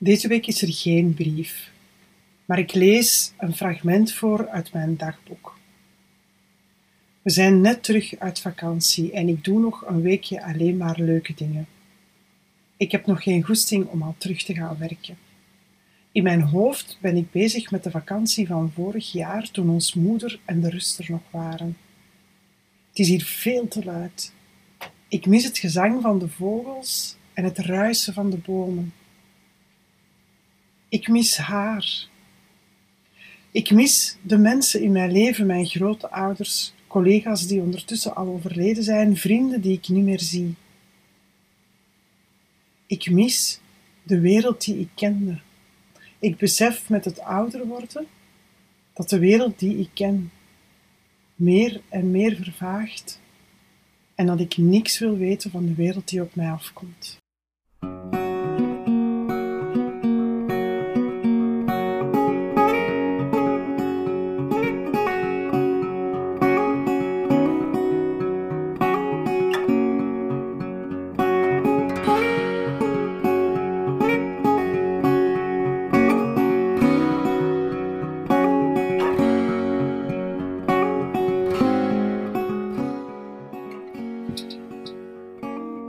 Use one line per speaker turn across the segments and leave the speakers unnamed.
Deze week is er geen brief, maar ik lees een fragment voor uit mijn dagboek. We zijn net terug uit vakantie en ik doe nog een weekje alleen maar leuke dingen. Ik heb nog geen goesting om al terug te gaan werken. In mijn hoofd ben ik bezig met de vakantie van vorig jaar toen ons moeder en de ruster nog waren. Het is hier veel te luid. Ik mis het gezang van de vogels en het ruisen van de bomen. Ik mis haar. Ik mis de mensen in mijn leven, mijn grote ouders, collega's die ondertussen al overleden zijn, vrienden die ik niet meer zie. Ik mis de wereld die ik kende. Ik besef met het ouder worden dat de wereld die ik ken meer en meer vervaagt en dat ik niks wil weten van de wereld die op mij afkomt.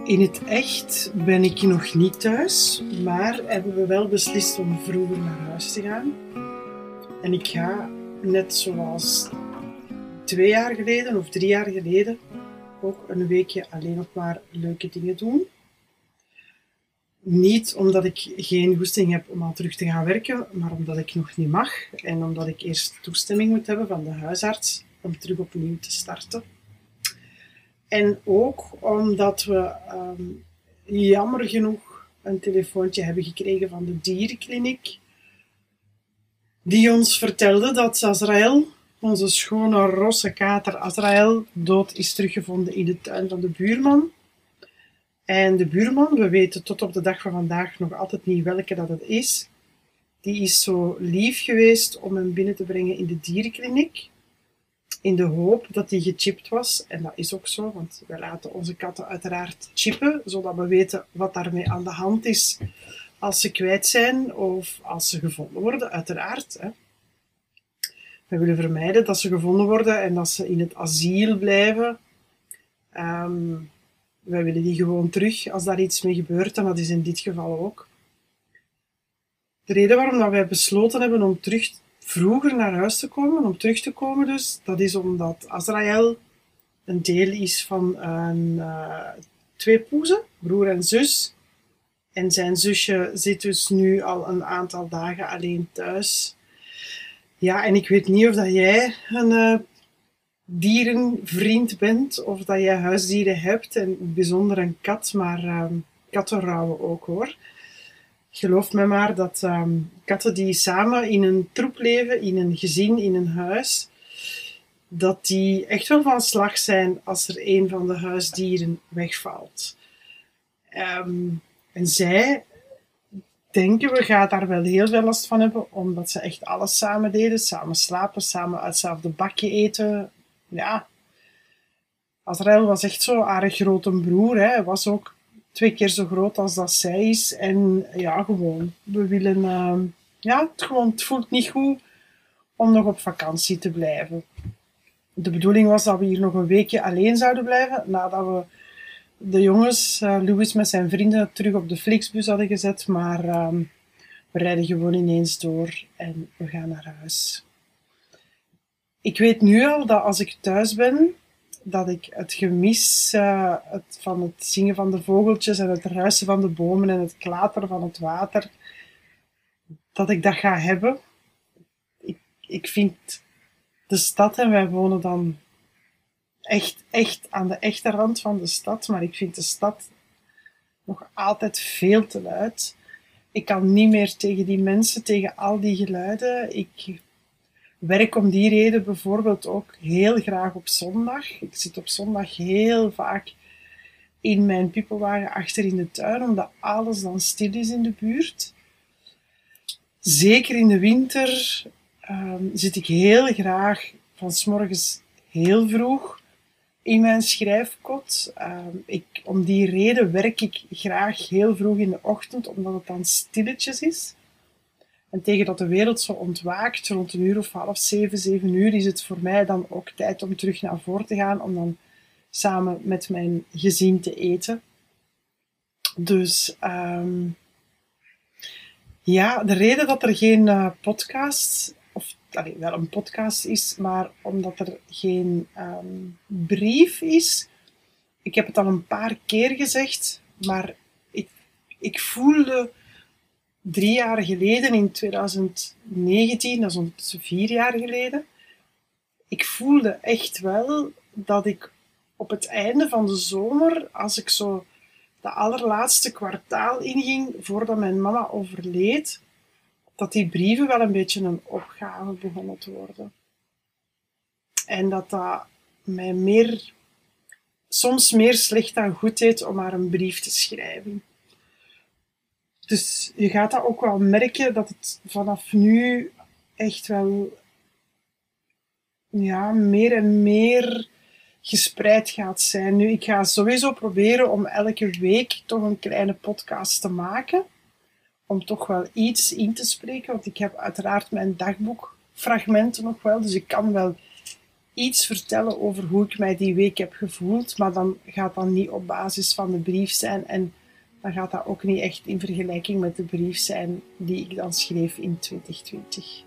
In het echt ben ik nog niet thuis, maar hebben we wel beslist om vroeger naar huis te gaan. En ik ga, net zoals twee jaar geleden of drie jaar geleden, ook een weekje alleen nog maar leuke dingen doen. Niet omdat ik geen goesting heb om al terug te gaan werken, maar omdat ik nog niet mag en omdat ik eerst toestemming moet hebben van de huisarts om terug opnieuw te starten. En ook omdat we ehm, jammer genoeg een telefoontje hebben gekregen van de dierenkliniek, die ons vertelde dat Azrael, onze schone rosse kater Azrael, dood is teruggevonden in de tuin van de buurman. En de buurman, we weten tot op de dag van vandaag nog altijd niet welke dat het is, die is zo lief geweest om hem binnen te brengen in de dierenkliniek in de hoop dat die gechipt was. En dat is ook zo, want we laten onze katten uiteraard chippen, zodat we weten wat daarmee aan de hand is als ze kwijt zijn of als ze gevonden worden, uiteraard. Hè. We willen vermijden dat ze gevonden worden en dat ze in het asiel blijven. Um, wij willen die gewoon terug als daar iets mee gebeurt, en dat is in dit geval ook. De reden waarom dat wij besloten hebben om terug vroeger naar huis te komen, om terug te komen dus, dat is omdat Azrael een deel is van een, uh, twee poezen, broer en zus. En zijn zusje zit dus nu al een aantal dagen alleen thuis. Ja, en ik weet niet of dat jij een uh, dierenvriend bent of dat jij huisdieren hebt, en bijzonder een kat, maar uh, katten rouwen ook hoor geloof me maar dat ehm, katten die samen in een troep leven, in een gezin, in een huis, dat die echt wel van slag zijn als er een van de huisdieren wegvalt. Ehm, en zij denken, we gaan daar wel heel veel last van hebben, omdat ze echt alles samen deden. Samen slapen, samen hetzelfde bakje eten. Ja, Azrael was echt zo aardig grote broer. Hè. Hij was ook twee keer zo groot als dat zij is. En ja, gewoon, we willen, uh, ja, het, gewoon, het voelt niet goed om nog op vakantie te blijven. De bedoeling was dat we hier nog een weekje alleen zouden blijven, nadat we de jongens, uh, Louis met zijn vrienden, terug op de Flixbus hadden gezet. Maar uh, we rijden gewoon ineens door en we gaan naar huis. Ik weet nu al dat als ik thuis ben, dat ik het gemis uh, het, van het zingen van de vogeltjes en het ruisen van de bomen en het klateren van het water, dat ik dat ga hebben. Ik, ik vind de stad, en wij wonen dan echt, echt aan de echte rand van de stad, maar ik vind de stad nog altijd veel te luid. Ik kan niet meer tegen die mensen, tegen al die geluiden. Ik werk om die reden bijvoorbeeld ook heel graag op zondag. Ik zit op zondag heel vaak in mijn piepelwagen achter in de tuin, omdat alles dan stil is in de buurt. Zeker in de winter um, zit ik heel graag van s morgens heel vroeg in mijn schrijfkot. Ehm, ik, om die reden werk ik graag heel vroeg in de ochtend, omdat het dan stilletjes is. En tegen dat de wereld zo ontwaakt, rond een uur of half zeven, zeven uur, is het voor mij dan ook tijd om terug naar voren te gaan, om dan samen met mijn gezin te eten. Dus ehm, ja, de reden dat er geen uh, podcast, of allee, wel een podcast is, maar omdat er geen ehm, brief is. Ik heb het al een paar keer gezegd, maar ik, ik voelde drie jaar geleden, in 2019, dat is ongeveer vier jaar geleden, ik voelde echt wel dat ik op het einde van de zomer, als ik zo de allerlaatste kwartaal inging voordat mijn mama overleed, dat die brieven wel een beetje een opgave begonnen te worden. En dat dat mij meer, soms meer slecht dan goed deed om maar een brief te schrijven. Dus je gaat dat ook wel merken dat het vanaf nu echt wel ja, meer en meer gespreid gaat zijn. Nu, ik ga sowieso proberen om elke week toch een kleine podcast te maken. Om toch wel iets in te spreken, want ik heb uiteraard mijn dagboekfragmenten nog wel. Dus ik kan wel iets vertellen over hoe ik mij die week heb gevoeld. Maar dan gaat dat niet op basis van de brief zijn. En dan gaat dat ook niet echt in vergelijking met de brief zijn die ik dan schreef in 2020.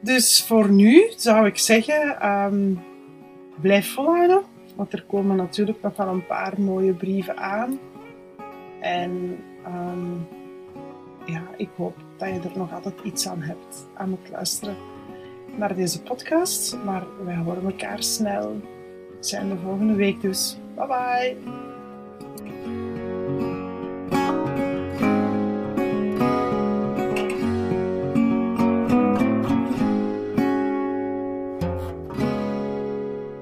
Dus voor nu zou ik zeggen, ehm, blijf volhouden. Want er komen natuurlijk nog wel een paar mooie brieven aan. En ehm, ja, ik hoop dat je er nog altijd iets aan hebt aan het luisteren naar deze podcast. Maar wij horen elkaar snel. zijn de volgende week dus. Bye bye!